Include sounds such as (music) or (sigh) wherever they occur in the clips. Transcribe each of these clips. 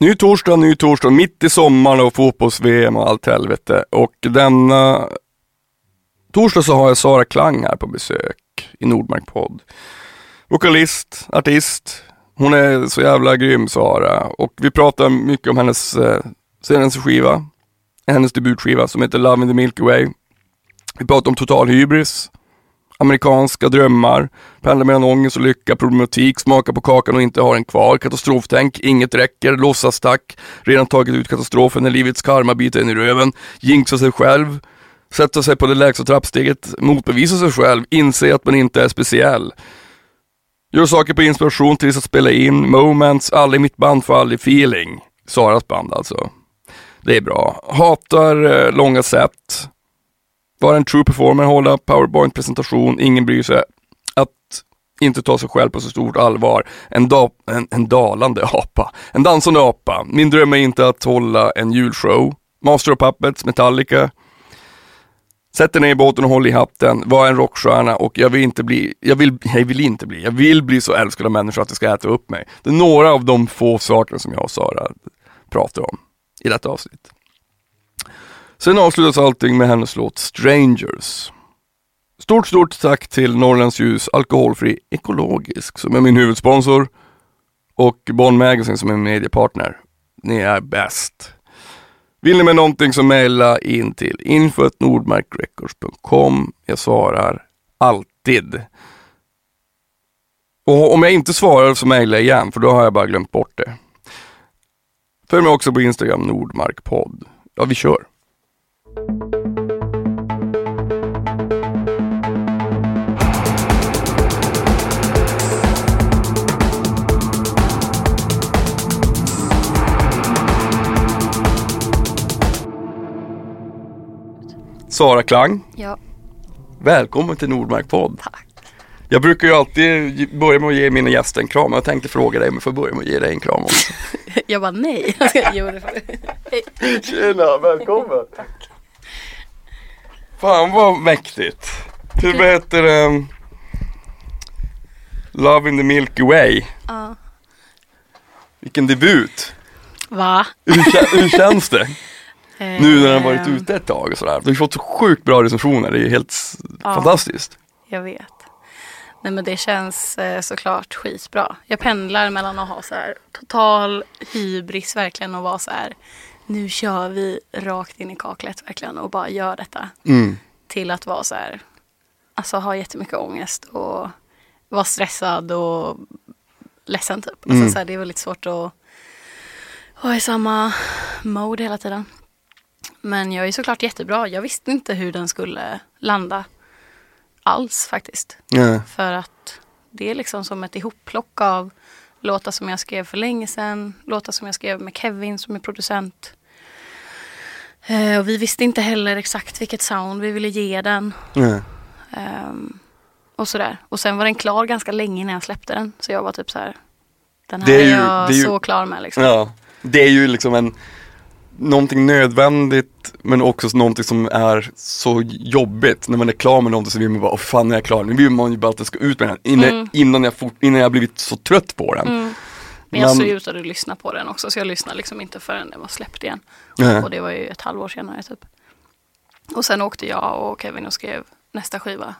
Ny torsdag, ny torsdag, mitt i sommaren och fotbolls-VM och allt helvete. Och denna torsdag så har jag Sara Klang här på besök i Nordmark podd. Vokalist, artist. Hon är så jävla grym Sara och vi pratar mycket om hennes eh, senaste skiva. Hennes debutskiva som heter Love in the Milky Way. Vi pratar om total hybris, amerikanska drömmar, pendlar mellan ångest och lycka, problematik, smaka på kakan och inte ha den kvar, katastroftänk, inget räcker, låtsastack, redan tagit ut katastrofen när livets karma biter en i röven, jinxa sig själv, sätta sig på det lägsta trappsteget, motbevisa sig själv, inse att man inte är speciell. Gör saker på inspiration tills att spela in, moments, aldrig mitt band får aldrig feeling. Saras band alltså. Det är bra. Hatar eh, långa set. Bara en true performer, hålla powerpoint-presentation, ingen bryr sig. Att inte ta sig själv på så stort allvar. En, da en, en dalande apa. En dansande apa. Min dröm är inte att hålla en julshow. Master of Puppets, Metallica. Sätt dig ner i båten och håll i hatten, var en rockstjärna och jag vill inte bli, jag vill, jag vill inte bli, jag vill bli så älskad av människor att det ska äta upp mig. Det är några av de få sakerna som jag och Sara pratar om i detta avsnitt. Sen avslutas allting med hennes låt Strangers. Stort, stort tack till Norrlands Ljus Alkoholfri Ekologisk som är min huvudsponsor och Bonn Magazine som är min mediepartner. Ni är bäst. Vill ni med någonting så mejla in till info.nordmarkrecords.com. Jag svarar alltid. Och om jag inte svarar så mejla igen för då har jag bara glömt bort det. Följ mig också på Instagram, Nordmarkpodd. Ja, vi kör. Sara Klang, Ja, välkommen till Nordmark podd. tack. Jag brukar ju alltid börja med att ge mina gäster en kram. Jag tänkte fråga dig om jag får börja med att ge dig en kram också. (laughs) Jag bara nej. (laughs) jo, det får du. Hej. Tjena, välkommen! Tack. Fan vad mäktigt. Hur heter det? Love in the Milky Way. Ja. Vilken debut. Va? Hur, kä- hur känns det? (laughs) Nu när den har varit ute ett tag och sådär. Du har fått så sjukt bra recensioner. Det är helt Ja. fantastiskt. Jag vet. Nej men det känns eh, såklart skitbra. Jag pendlar mellan att ha så här total hybris verkligen och vara så här nu kör vi rakt in i kaklet verkligen och bara gör detta. Mm. Till att vara så här, alltså ha jättemycket ångest och vara stressad och ledsen typ. Alltså, Mm. så här, det är väldigt svårt att vara i samma mode hela tiden. Men jag är såklart jättebra. Jag visste inte hur den skulle landa alls faktiskt. Ja. För att det är liksom som ett ihopplock av låtar som jag skrev för länge sedan. Låtar som jag skrev med Kevin som är producent. Eh, och vi visste inte heller exakt vilket sound vi ville ge den. Ja. Ehm, och sådär. Och sen var den klar ganska länge innan jag släppte den. Så jag var typ så här. Den här Det är är, ju- jag det är ju- så klar med liksom. Ja, det är ju liksom en Någonting nödvändigt men också någonting som är så jobbigt. När man är klar med någonting så vill man bara, åh fan är jag klar. Nu vill man ju bara att det ska ut med den innan, Mm. innan, jag, innan jag blivit så trött på den. Mm. Men jag Men- slutade lyssna på den också så jag lyssnade liksom inte förrän den var släppt igen. Ja. Och det var ju ett halvår senare typ. Och sen åkte jag och Kevin och skrev nästa skiva.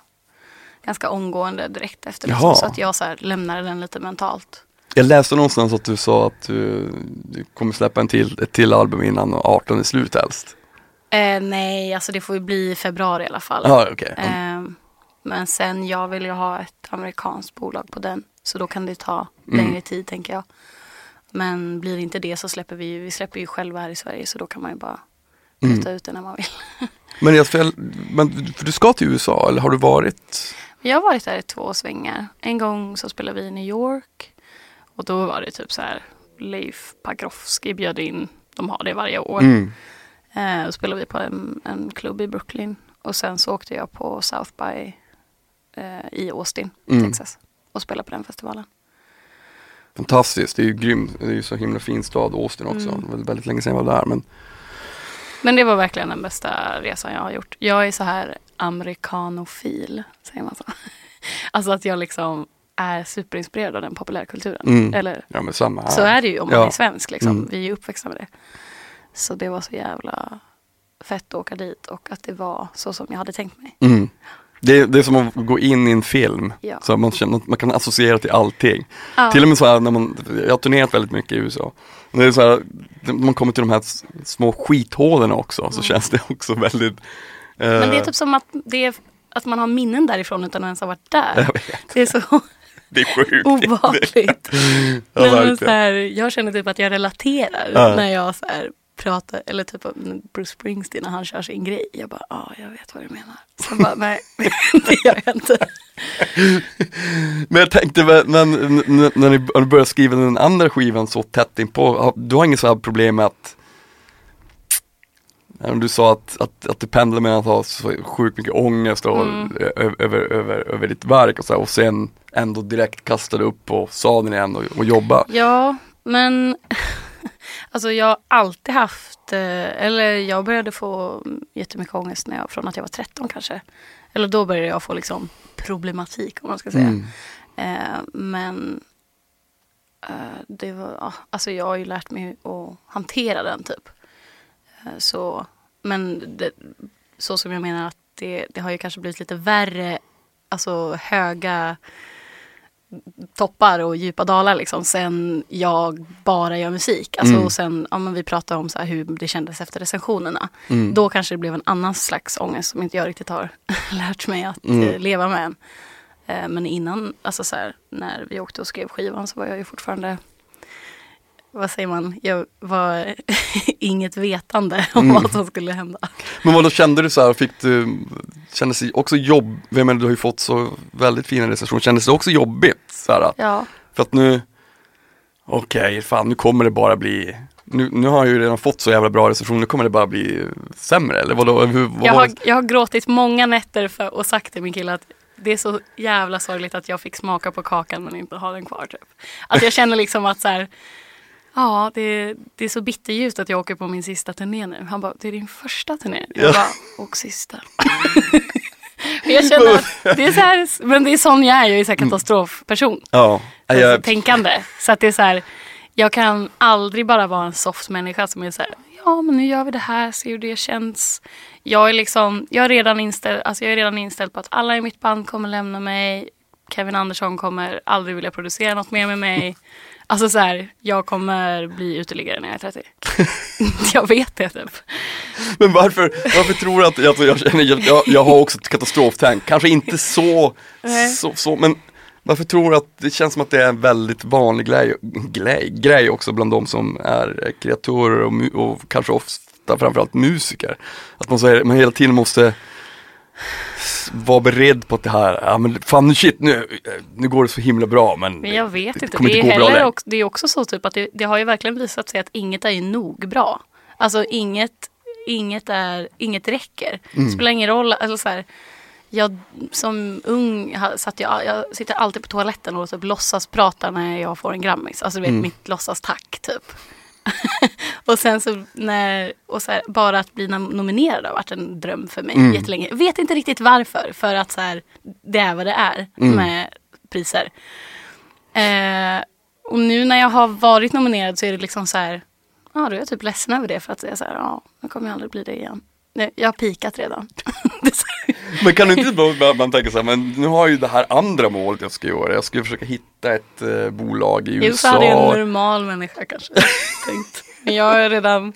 Ganska omgående direkt efter. Jaha. Liksom, så att jag så här lämnade den lite mentalt. Jag läste någonstans att du sa att du, du kommer släppa en till, ett till album innan 18 är slut helst. Eh, nej, alltså det får ju bli i februari i alla fall. Ja, okej. Mm. Eh, men sen jag vill ju ha ett amerikanskt bolag på den. Så då kan det ta Mm. längre tid tänker jag. Men blir det inte det så släpper vi ju, vi släpper ju själva här i Sverige. Så då kan man ju bara Mm. ut det när man vill. (laughs) Men, jag, men för du ska till USA eller har du varit? Jag har varit där i två svängar. En gång så spelade vi i New York. Och då var det typ så här Leif Pagrotsky bjöd in, de har det varje år. Mm. Eh, då spelade vi på en, en klubb i Brooklyn. Och sen så åkte jag på South by eh, i Austin, Mm. Texas. Och spelade på den festivalen. Fantastiskt, det är ju grymt. Det är ju så himla fin stad, Austin också. Mm. Det var väldigt, länge sedan jag var där. Men Men det var verkligen den bästa resan jag har gjort. Jag är så här amerikanofil, säger man så? (laughs) Alltså att jag liksom är superinspirerad av den populärkulturen. Mm. Eller Ja men samma här. så är det ju om man Ja. är svensk. Liksom. Mm. Vi är ju uppväxta med det. Så det var så jävla fett att åka dit och att det var så som jag hade tänkt mig. Mm. Det, det är som att gå in i en film, Ja. så man, känner, man kan associera till allting. Ja. Till och med så här när man, jag har turnerat väldigt mycket i USA. Det är så här, man kommer till de här små skithålen också, så känns det också väldigt eh, Mm. Men det är typ som att, det är, att man har minnen därifrån utan att ens ha varit där. Jag. Det är så (laughs) det är sjukt. obehagligt. Ja, Nej, men så här, jag känner typ att jag relaterar Ja. när jag så här pratar, eller typ Bruce Springsteen när han kör sin grej. Jag bara, ja jag vet vad du menar. Så bara, nej (laughs) det gör jag inte. (laughs) Men jag tänkte, men när ni när började skriva den andra skivan så tätt inpå, du har inget så här problem med att Du sa att, att, att du pendlar mellan att ha så sjukt mycket ångest och, Mm. över, över, över ditt verk och, så här, och sen ändå direkt kasta dig upp på sadeln igen och, och jobba. Ja, men alltså jag har alltid haft, eh, eller jag började få jättemycket ångest när jag, från att jag var 13 kanske. Eller då började jag få liksom problematik om man ska säga. Mm. Eh, men eh, det var, ja, alltså jag har ju lärt mig att hantera den typ. Eh, så, men det, så som jag menar att det, det har ju kanske blivit lite värre, alltså höga toppar och djupa dalar liksom sen jag bara gör musik. Alltså Mm. och sen, ja men vi pratade om så här hur det kändes efter recensionerna. Mm. Då kanske det blev en annan slags ångest som inte jag riktigt har (laughs) lärt mig att Mm. eh, leva med än. Eh, men innan, alltså så här, när vi åkte och skrev skivan så var jag ju fortfarande vad säger man, jag var (laughs) inget vetande om Mm. vad som skulle hända. Men vad då kände du så här, fick du, kändes det också jobb, jag menar du har ju fått så väldigt fina recensioner, kändes det också jobbigt? Så här, Ja, För att nu, okej, fan nu kommer det bara bli, nu, nu har jag ju redan fått så jävla bra recensioner, nu kommer det bara bli sämre eller vadå? Hur, vad jag, har, jag har gråtit många nätter för, och sagt till min kille att det är så jävla sorgligt att jag fick smaka på kakan men inte ha den kvar. Typ. Att jag känner liksom att så här, ja det, det är så bitterljust att jag åker på min sista turné nu. Han bara, det är din första turné? Jag Ja. bara, och sista. Men (laughs) jag känner att det är så här, men det är sån jag är, jag är så här katastrofperson. Ja, Alltså, jag, tänkande. Så att det är så här, jag kan aldrig bara vara en soft människa som är så här, ja men nu gör vi det här, se hur det känns. Jag är liksom, jag är redan inställd, alltså jag är redan inställd på att alla i mitt band kommer lämna mig. Kevin Andersson kommer aldrig vilja producera något mer med mig. Alltså så här, jag kommer bli uteliggare när jag är 30. (laughs) jag vet det typ. men varför, varför tror du att, alltså, jag känner, jag, jag, har också ett katastroftänk, kanske inte så, så, så, men varför tror du att det känns som att det är en väldigt vanlig grej, grej, grej också bland de som är kreatörer och, och kanske ofta framförallt musiker. Att man, säger, man hela tiden måste vara beredd på att det här, ja men fan shit nu, nu går det så himla bra men Men jag vet det inte. Det är, inte längre. också, det är också så typ att det, det har ju verkligen visat sig att inget är ju nog bra. Alltså inget, inget, är, inget räcker. Mm. Det spelar ingen roll. Alltså så här, jag, som ung satt jag, jag sitter alltid på toaletten och typ låtsas prata när jag får en Grammis. Alltså du vet Mm. mitt låtsas tack typ. (laughs) och sen så när, och så här, bara att bli nom- nominerad har varit en dröm för mig Mm. jättelänge. Vet inte riktigt varför, för att så här, det är vad det är Mm. med priser. Eh, och nu när jag har varit nominerad så är det liksom så här, ja då är jag typ ledsen över det för att är så här, ja nu kommer jag aldrig bli det igen. Jag har pikat redan. (laughs) Men kan du inte bara tänka så här, men nu har jag ju det här andra målet jag ska göra. Jag ska försöka hitta ett eh, bolag i Jo, så USA. hade en normal människa kanske tänkt. Men jag har redan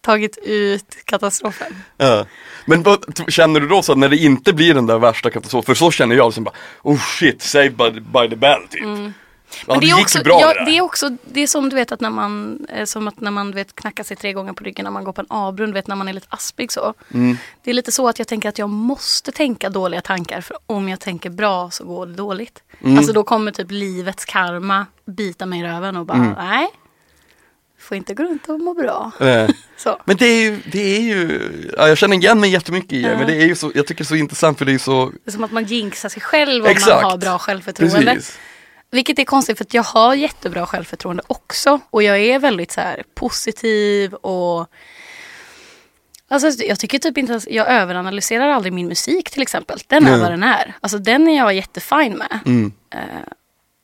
tagit ut katastrofen. Ja. Men vad, känner du då så att när det inte blir den där värsta katastrofen, för så känner jag liksom bara, oh shit, saved by, by the bell typ. Ja, Men det, är gick också, bra ja, det det är också, det är som du vet att när man, eh, som att när man vet, knackar sig tre gånger på ryggen när man går på en avgrund, vet när man är lite aspig så. Mm. Det är lite så att jag tänker att jag måste tänka dåliga tankar för om jag tänker bra så går det dåligt. Mm. Alltså då kommer typ livets karma bita mig i röven och bara Mm. nej. Får inte gå runt och må bra. (laughs) Så. Men det är ju, det är ju, ja, jag känner igen mig jättemycket i det, Ja. men det är ju så, jag tycker det är så intressant för det är så, Det är som att man jinxar sig själv om Exakt. man har bra självförtroende. precis. Vilket är konstigt för att jag har jättebra självförtroende också. Och jag är väldigt så här positiv och Alltså jag tycker typ inte ens, jag överanalyserar aldrig min musik till exempel. Den är Nej. vad den är. Alltså den är jag jättefin med. Mm. Eh,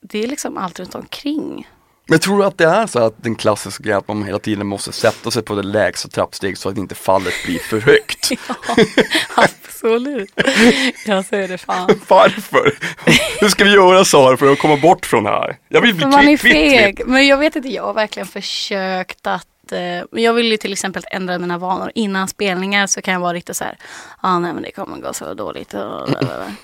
det är liksom allt runt omkring. Men tror du att det är så att den klassiska grejen att man hela tiden måste sätta sig på det lägsta trappsteg så att inte fallet blir för högt? (laughs) Ja, absolut. Ja, så är det fan. (laughs) Varför? Hur ska vi göra Sara för att komma bort från det här? Jag vill bli För man är kvitt, kvitt, kvitt. feg. Men jag vet inte, jag har verkligen försökt att men jag vill ju till exempel ändra mina vanor. Innan spelningar så kan jag vara riktigt så här, ah, nej men det kommer gå så dåligt.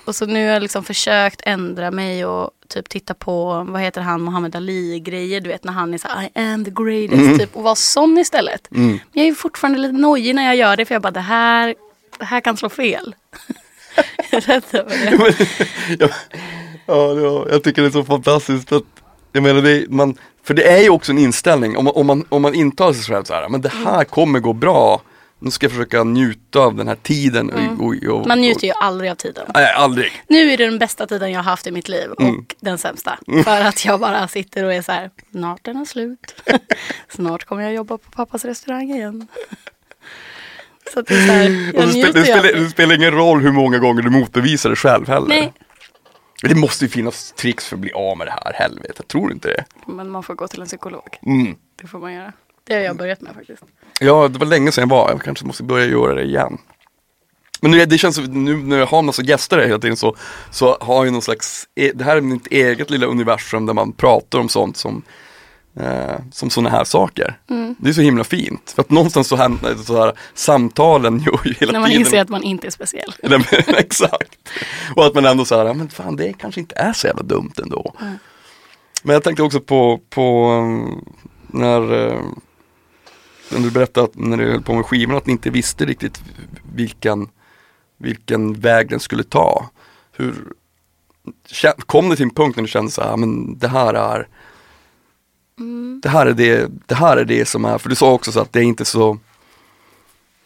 Och, så nu har jag liksom försökt ändra mig och typ titta på, vad heter han, Muhammad Ali-grejer. Du vet när han är så här, I am the greatest, typ. Och vara sån istället. Men jag är fortfarande lite nojig när jag gör det för jag bara, det här, det här kan slå fel. (laughs) Jag är rädd över det. (laughs) ja, jag tycker det är så fantastiskt att jag menar, det man, för det är ju också en inställning om man, om man, om man intalar sig själv så här, men det här kommer gå bra. Nu ska jag försöka njuta av den här tiden. Och, och, och, Man njuter ju aldrig av tiden. Nej, aldrig. Nu är det den bästa tiden jag har haft i mitt liv och Mm. den sämsta. (laughs) För att jag bara sitter och är så här, snart är den slut. (laughs) snart kommer jag jobba på pappas restaurang igen. (laughs) Så det är så här, Och jag så spel, njuter det, spelar, det. spelar ingen roll hur många gånger du motbevisar det själv heller. Nej, Det måste ju finnas tricks för att bli av med det här, helvete. Jag tror inte det. men man får gå till en psykolog. Mm. Det får man göra. Det har jag börjat med faktiskt. Ja, det var länge sedan jag var. Jag kanske måste börja göra det igen. Men nu, det känns som, nu när jag har massa gäster här hela tiden så, så har jag någon slags, e- det här är mitt eget lilla universum där man pratar om sånt som, eh, som sådana här saker. Mm. Det är så himla fint. För att någonstans så händer så här, samtalen (laughs) gör ju hela När man tiden. inser att man inte är speciell. (laughs) Nej, men, Exakt. Och att man ändå så här, ja, men fan det kanske inte är så jävla dumt ändå. Men jag tänkte också på, på um, när, uh, när du berättade att när du höll på med skivan att ni inte visste riktigt vilken, vilken väg den skulle ta. Hur, kom det till en punkt när du kände så här, men det här är det här är det, det här är det som är, för du sa också så att det är inte så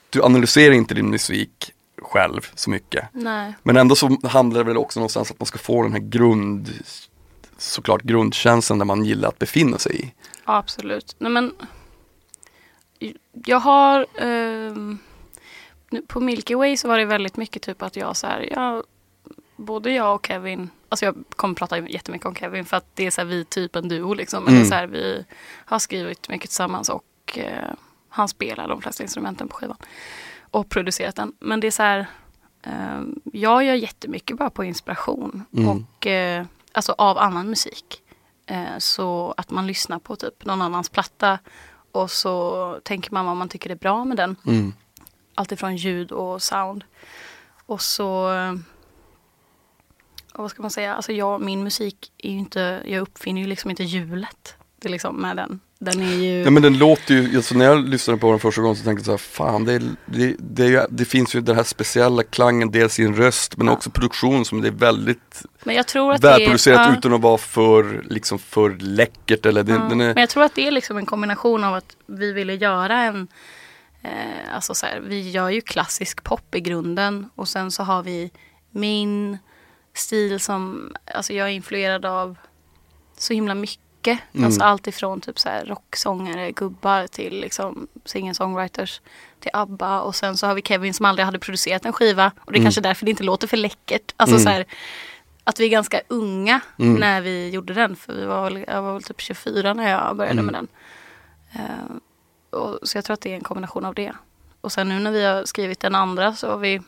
Du analyserar inte din musik själv så mycket. Nej. Men ändå så handlar det väl också någonstans att man ska få den här grund Såklart grundkänslan där man gillar att befinna sig i. Ja, absolut. Nej, men, jag har... nu på Milky Way så var det väldigt mycket typ att jag så här, jag, både jag och Kevin, alltså jag kommer prata jättemycket om Kevin för att det är så här, vi typ en duo liksom. Men det är så här, vi har skrivit mycket tillsammans och eh, han spelar de flesta instrumenten på skivan. Och producerat den. Men det är så här, eh, jag gör jättemycket bara på inspiration. Och eh, alltså av annan musik. Eh, så att man lyssnar på typ någon annans platta och så tänker man vad man tycker är bra med den. Mm. Alltifrån ljud och sound. Och så... Och vad ska man säga? Alltså jag, min musik är ju inte... Jag uppfinner ju liksom inte hjulet. Det liksom med den. Den är ju... Ja men den låter ju, alltså när jag lyssnade på den första gången så tänkte jag så här, fan det, är- det, det, är det finns ju den här speciella klangen, dels i en röst men också produktion som det är väldigt men jag tror att det är... välproducerat ja. utan att vara för, liksom för läckert eller den, Ja, är, Men jag tror att det är liksom en kombination av att vi ville göra en eh, Alltså så här, vi gör ju klassisk pop i grunden och sen så har vi min stil som Alltså jag är influerad av så himla mycket. Mm. Alltså allt ifrån typ så här rocksångare, gubbar till liksom singer-songwriters till ABBA och sen så har vi Kevin som aldrig hade producerat en skiva och det är kanske därför det inte låter för läckert. Alltså Mm. så här, att vi är ganska unga Mm. när vi gjorde den. För vi var, väl- jag var väl typ 24 när jag började Mm. med den. Eh, och, så jag tror att det är en kombination av det. Och sen nu när vi har skrivit den andra så har vi,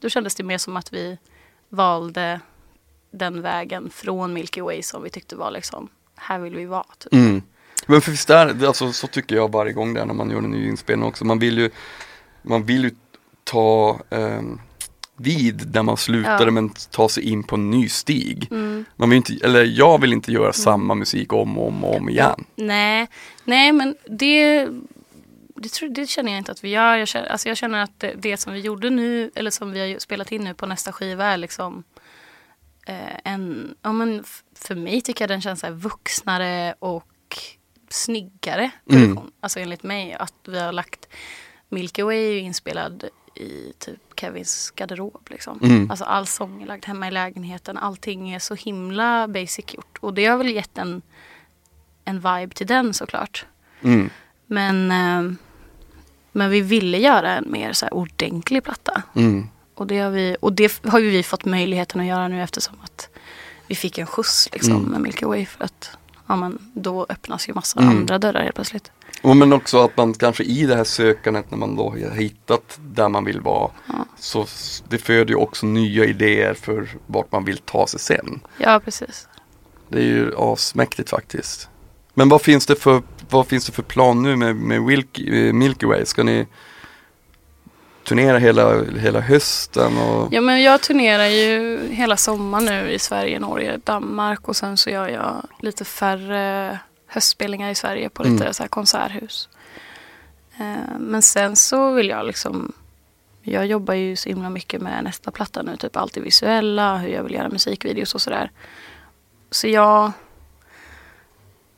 då kändes det mer som att vi valde den vägen från Milky Way som vi tyckte var liksom, här vill vi vara. Typ. Mm. Men för visst är alltså, så tycker jag varje gång där när man gör en ny inspelning också. Man vill ju, man vill ju ta ehm, vid där man slutade Ja. men ta sig in på en ny stig. Mm. Man vill inte, eller jag vill inte göra samma musik om och om, och om igen. Nej, nej men det, det, tror, det känner jag inte att vi gör. Jag känner, alltså jag känner att det, det som vi gjorde nu, eller som vi har spelat in nu på nästa skiva är liksom eh, en, ja men för mig tycker jag den känns så vuxnare och snyggare produktion. Alltså enligt mig att vi har lagt Milky Way är ju inspelad i typ Kevins garderob liksom. Mm. Alltså all sång är lagd hemma i lägenheten. Allting är så himla basic gjort. Och det har väl gett en, en vibe till den såklart. Mm. Men, eh, men vi ville göra en mer så ordentlig platta. Mm. Och det, har vi, och det har ju vi fått möjligheten att göra nu eftersom att vi fick en skjuts liksom Mm. med Milky Way för att ja, men då öppnas ju massa Mm. andra dörrar helt plötsligt. Och men också att man kanske i det här sökandet när man då har hittat där man vill vara. Ja. Så det föder ju också nya idéer för vart man vill ta sig sen. Ja, precis. Det är ju asmäktigt faktiskt. Men vad finns det för, vad finns det för plan nu med, med eh, Milky Way? Ska ni turnera hela, hela hösten? Och... Ja, men jag turnerar ju hela sommaren nu i Sverige, Norge, Danmark och sen så gör jag lite färre höstspelningar i Sverige på lite Mm. så här konserthus. Eh, Men sen så vill jag liksom jag jobbar ju så himla mycket med nästa platta nu, typ allt det visuella, hur jag vill göra musikvideos och sådär. Så jag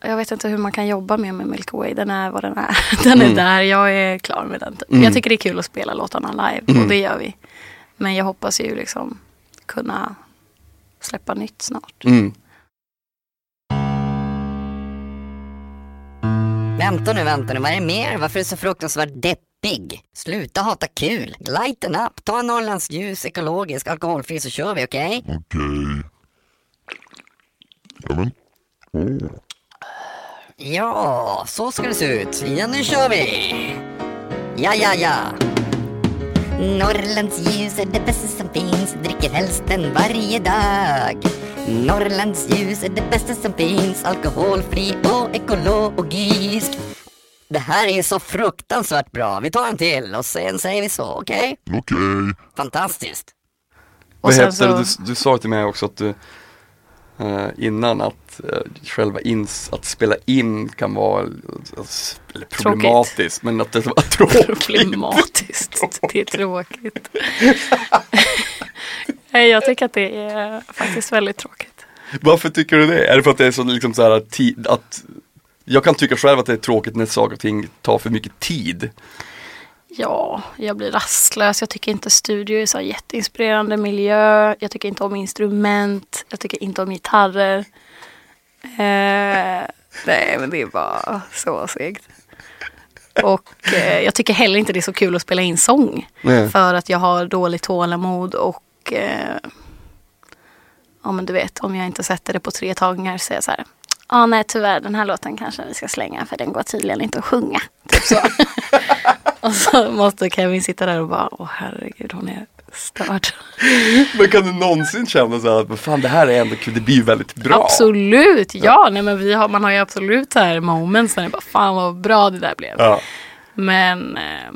jag vet inte hur man kan jobba mer med Milky Way. Den är vad den är. (laughs) Den är Mm. där. Jag är klar med den. typ. Mm. Jag tycker det är kul att spela låtarna live Mm. och det gör vi. Men jag hoppas ju liksom kunna släppa nytt snart. Mm. Vänta nu, vänta nu, vad är det mer? Varför är du så fruktansvärt deppig? Sluta hata kul. Lighten up, ta en Norrlands ljus, ekologisk, alkoholfri så kör vi, okej? Okej. Ja men. Åh. Ja, så ska det se ut. Ja, nu kör vi! Ja, ja, ja. Norrlands ljus är det bästa som finns, dricker helst den varje dag. Norrlands ljus är det bästa som finns, alkoholfri och ekologisk. Det här är så fruktansvärt bra. Vi tar en till och sen säger vi så, okej? Okej. Fantastiskt. Och Vad sen så, Du, du sa till mig också att du eh, innan att eh, själva ins, att spela in kan vara eller problematiskt men att det var (laughs) tråkigt. problematiskt. Det är tråkigt. (laughs) Nej, jag tycker att det är faktiskt väldigt tråkigt. Varför tycker du det? Är det för att det är så liksom så här tid, att jag kan tycka själv att det är tråkigt när saker och ting tar för mycket tid. Ja, jag blir rastlös. Jag tycker inte studio är så jätteinspirerande miljö. Jag tycker inte om instrument. Jag tycker inte om gitarrer. Eh, nej, men det är bara så segt. Och eh, jag tycker heller inte det är så kul att spela in sång. Nej. För att jag har dåligt tålamod och eh, ja men du vet om jag inte sätter det på tre tagningar så är jag så här. Ja ah, nej tyvärr den här låten kanske vi ska slänga för den går tydligen inte att sjunga. (laughs) Typ så. (laughs) och så måste Kevin sitta där och bara åh herregud hon är störd. (laughs) Men kan du någonsin känna så här att "Men fan det här är ändå kul, det blir ju väldigt bra. Absolut, ja nej men vi har, man har ju absolut så här moments när det bara fan vad bra det där blev. Ja. Men eh,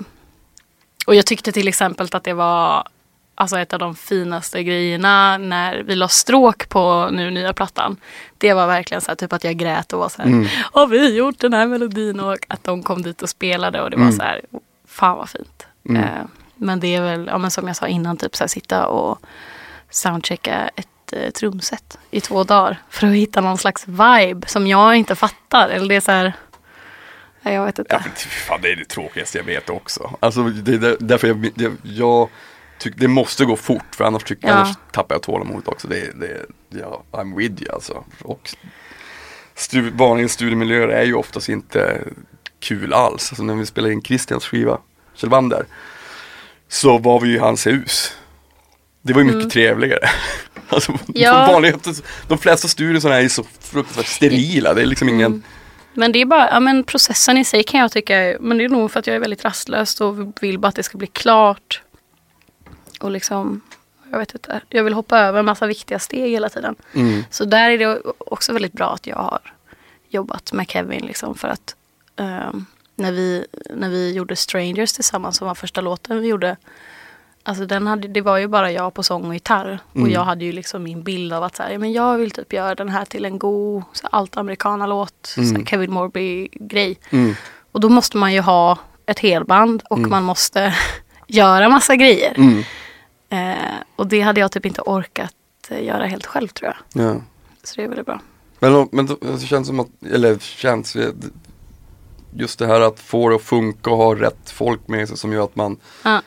och jag tyckte till exempel att det var alltså ett av de finaste grejerna när vi la stråk på nu nya plattan. Det var verkligen så här, typ att jag grät och var så här, Mm. har vi gjort den här melodin och att de kom dit och spelade och det var Mm. så här, fan vad fint. Mm. Eh, men det är väl, ja, men som jag sa innan, typ så här, sitta och soundchecka ett eh, trumset i två dagar för att hitta någon slags vibe som jag inte fattar. Eller det är så här, nej, jag vet inte. Ja, men fan, det är det tråkigaste jag vet också. Alltså det är där- därför jag, det, jag tycker det måste gå fort för annars, tycker, Ja. annars tappar jag tålamodet också. Det, det, ja, I'm with you alltså. Och stu, vanliga studiemiljöer är ju oftast inte kul alls. Alltså när vi spelade in Christians skiva, Kjellvander, så var vi ju i hans hus. Det var ju mycket trevligare. (laughs) Alltså, Mm. Ja. vanliga, de flesta studiosarna är ju så fruktansvärt sterila. Det är liksom ingen Mm. Men det är bara, ja men processen i sig kan jag tycka, men det är nog för att jag är väldigt rastlös och vill bara att det ska bli klart. Och liksom, jag vet inte, jag vill hoppa över en massa viktiga steg hela tiden. mm, Så där är det också väldigt bra att jag har jobbat med Kevin liksom för att ehm, när, vi, när vi gjorde Strangers tillsammans som var första låten vi gjorde. Alltså den hade, det var ju bara jag på sång och gitarr. Mm. Och jag hade ju liksom min bild av att så här, men jag vill typ göra den här till en god så allt americana-låt. så här Mm. Kevin Morby-grej. mm, Och då måste man ju ha ett helband och Mm. man måste (laughs) göra massa grejer. mm, Eh, och det hade jag typ inte orkat eh, göra helt själv tror jag. ja. Så det är väldigt bra. Men, men det känns som att, eller känns, just det här att få det att funka och ha rätt folk med sig som gör att man Ja.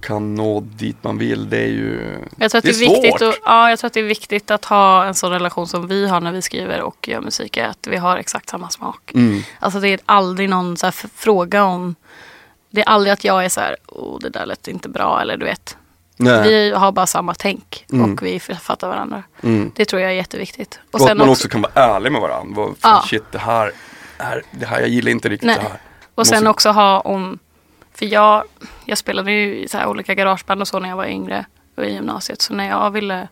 kan nå dit man vill. Det är ju, Jag tror, att det är svårt. viktigt att, ja, jag tror att det är viktigt att ha en sån relation som vi har när vi skriver och gör musik. är Att vi har exakt samma smak. Mm, Alltså det är aldrig någon så fråga om... Det är aldrig att jag är så här, oh det där lät inte bra eller du vet. Nej. Vi har bara samma tänk Mm. och vi fattar varandra. Mm. Det tror jag är jätteviktigt. Och Och, att man också, också kan vara ärlig med varandra. Vad, Ja. Shit, det här, det här, det här, jag gillar inte riktigt Nej. det här. och sen måste- också ha om, för jag, jag spelade ju i så olika garageband och så när jag var yngre och i gymnasiet. Så när jag ville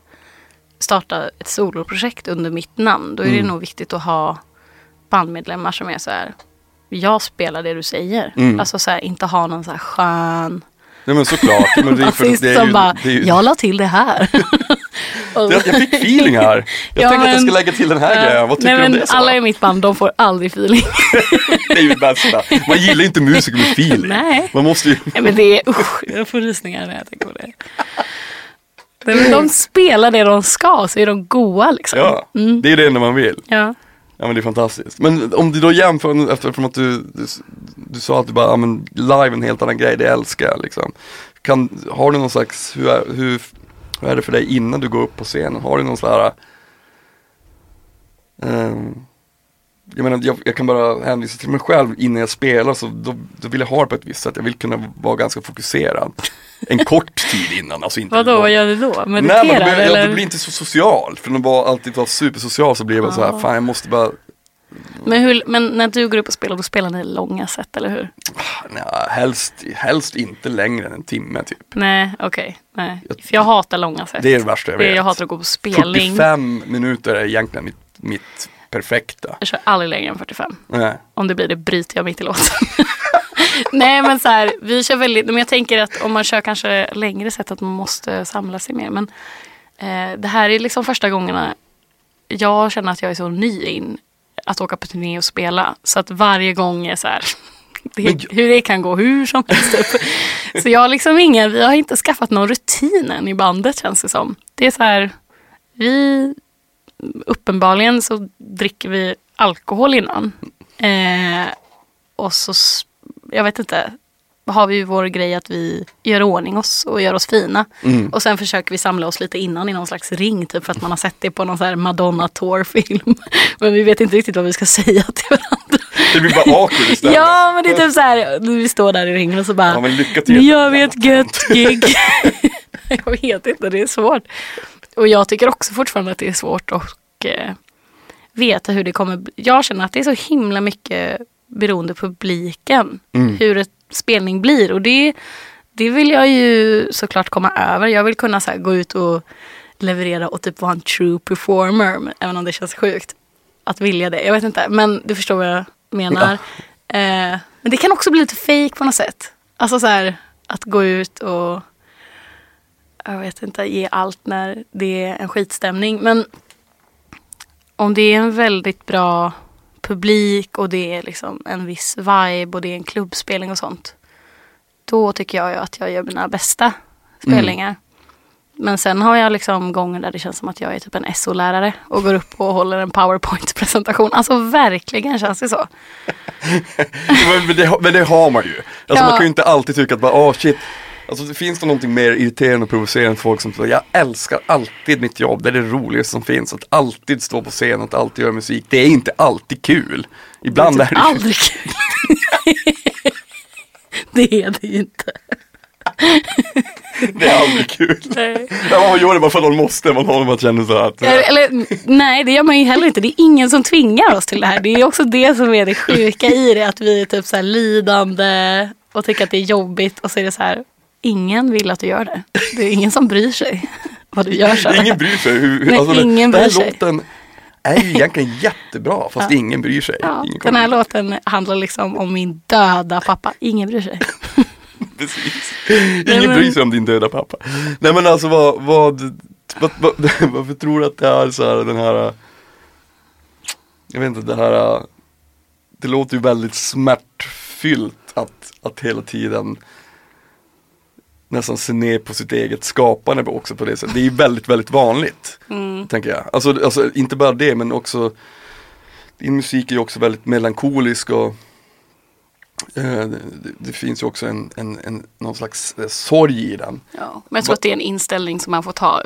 starta ett soloprojekt under mitt namn, då är det Mm. nog viktigt att ha bandmedlemmar som är så här, jag spelar det du säger. Mm. Alltså så här, inte ha någon så här skön Nej men såklart. Men det är, (laughs) för, det är ju, bara, det är ju, jag la till det här. (laughs) Det, jag fick feeling här. Jag Ja, tänkte att jag men- ska lägga till den här grejen. Vad tycker Nej, du om men det? Så? alla i mitt band, de får aldrig feeling. (laughs) Det är ju det bästa. Man gillar ju inte musiker med feeling. Nej. Man måste ju... Nej men det är, usch, jag får rysningar när jag tänker på det. Men de spelar det de ska, så är de goa liksom. Ja, Mm. det är det enda man vill. Ja. Ja men det är fantastiskt. Men om du då jämför, eftersom att du, du, du sa att du bara, ja men live är en helt annan grej, det älskar jag liksom. Kan, har du någon slags, hur hur, hur är det för dig innan du går upp på scenen? Har du någon sån här, ehm, jag menar jag, jag kan bara hänvisa till mig själv innan jag spelar så då, då vill jag ha det på ett visst sätt. Jag vill kunna vara ganska fokuserad. En kort tid innan, alltså inte Vadå, vad gör du då? Nej men Mediterar det blir, eller? jag, det blir inte så social. För att vara, alltid vara supersocial så blir det bara så här, Ah. fan jag måste bara Men, hur, men när du går upp och spelar, då spelar ni långa set, eller hur? Nej, helst, helst inte längre än en timme typ. Nej, okej. nej. För jag hatar långa set. Det är det värsta jag Det- vet. jag hatar att gå på spelning. 45 minuter är egentligen mitt, mitt perfekta. Jag kör aldrig längre än 45. Nej. Om det blir det bryter jag mitt i låten. (laughs) Nej men så här, vi kör väldigt, men jag tänker att om man kör kanske längre sätt att man måste samla sig mer. Men eh, det här är liksom första gångerna jag känner att jag är så ny in att åka på turné och spela. Så att varje gång är så här, (laughs) det, Men hur det kan gå hur som (laughs) helst. Upp. Så jag har liksom ingen, vi har inte skaffat någon rutin än i bandet känns det som. Det är så här, vi uppenbarligen så dricker vi alkohol innan. Eh, och så, jag vet inte, har vi vår grej att vi gör ordning oss och gör oss fina. Mm. Och sen försöker vi samla oss lite innan i någon slags ring, typ för att man har sett det på någon så här Madonna Tour-film. (laughs) Men vi vet inte riktigt vad vi ska (laughs) säga till varandra. Det blir bara awkward istället. Ja, men det är typ så här, vi står där i ringen och så bara, Ja, men lycka till. nu gör vi ett gött gig. (laughs) jag vet inte, det är svårt. Och jag tycker också fortfarande att det är svårt att eh, veta hur det kommer. Jag känner att det är så himla mycket beroende på publiken. Mm. Hur ett spelning blir. Och det, det vill jag ju såklart komma över. Jag vill kunna så här, gå ut och leverera och typ vara en true performer. Även om det känns sjukt. Att vilja det. Jag vet inte. Men du förstår vad jag menar. Eh, men det kan också bli lite fake på något sätt. Alltså så här att gå ut och jag vet inte, ge allt när det är en skitstämning. Men om det är en väldigt bra publik och det är liksom en viss vibe och det är en klubbspelning och sånt. Då tycker jag att jag gör mina bästa spelningar. Men sen har jag liksom gånger där det känns som att jag är typ en SO-lärare och går upp och håller en powerpoint-presentation. Alltså verkligen känns det så. (laughs) men, det, men det har man ju. Alltså Ja. man kan ju inte alltid tycka att bara, åh shit. Alltså det finns det någonting mer irriterande och provocerande än folk som säger, jag älskar alltid mitt jobb, det är det roligaste som finns. Att alltid stå på scen att alltid göra musik, det är inte alltid kul. Ibland det är är typ det ju aldrig kul. (laughs) det är det ju inte. det är aldrig kul. (laughs) Nej. Ja, man gör det bara för att någon måste, man har man känner så att Eller, eller, nej, det gör man ju heller inte. Det är ingen som tvingar oss till det här. Det är också det som är det sjuka i det. Att vi är typ så här lidande och tycker att det är jobbigt. Och så är det så här, ingen vill att du gör det. Det är ingen som bryr sig vad du gör sen. Ingen bryr sig. Hur, Nej, alltså, ingen den här sig. låten är ju egentligen jättebra (laughs) fast Ja. ingen bryr sig. Ja, ingen den här låten handlar liksom om min döda pappa. Ingen bryr sig. (laughs) Precis. Ingen men- bryr sig om din döda pappa. Nej men alltså vad, vad, vad, vad (laughs) varför tror du att det är så här den här Jag vet inte det här Det låter ju väldigt smärtfyllt att, att hela tiden nästan se ner på sitt eget skapande också på det sättet. Det är ju väldigt, väldigt vanligt. Mm. Tänker jag. Alltså, alltså inte bara det men också Din musik är ju också väldigt melankolisk och eh, det, det finns ju också en, en, en, någon slags eh, sorg i den. Ja, men jag tror att det är en inställning som man får ta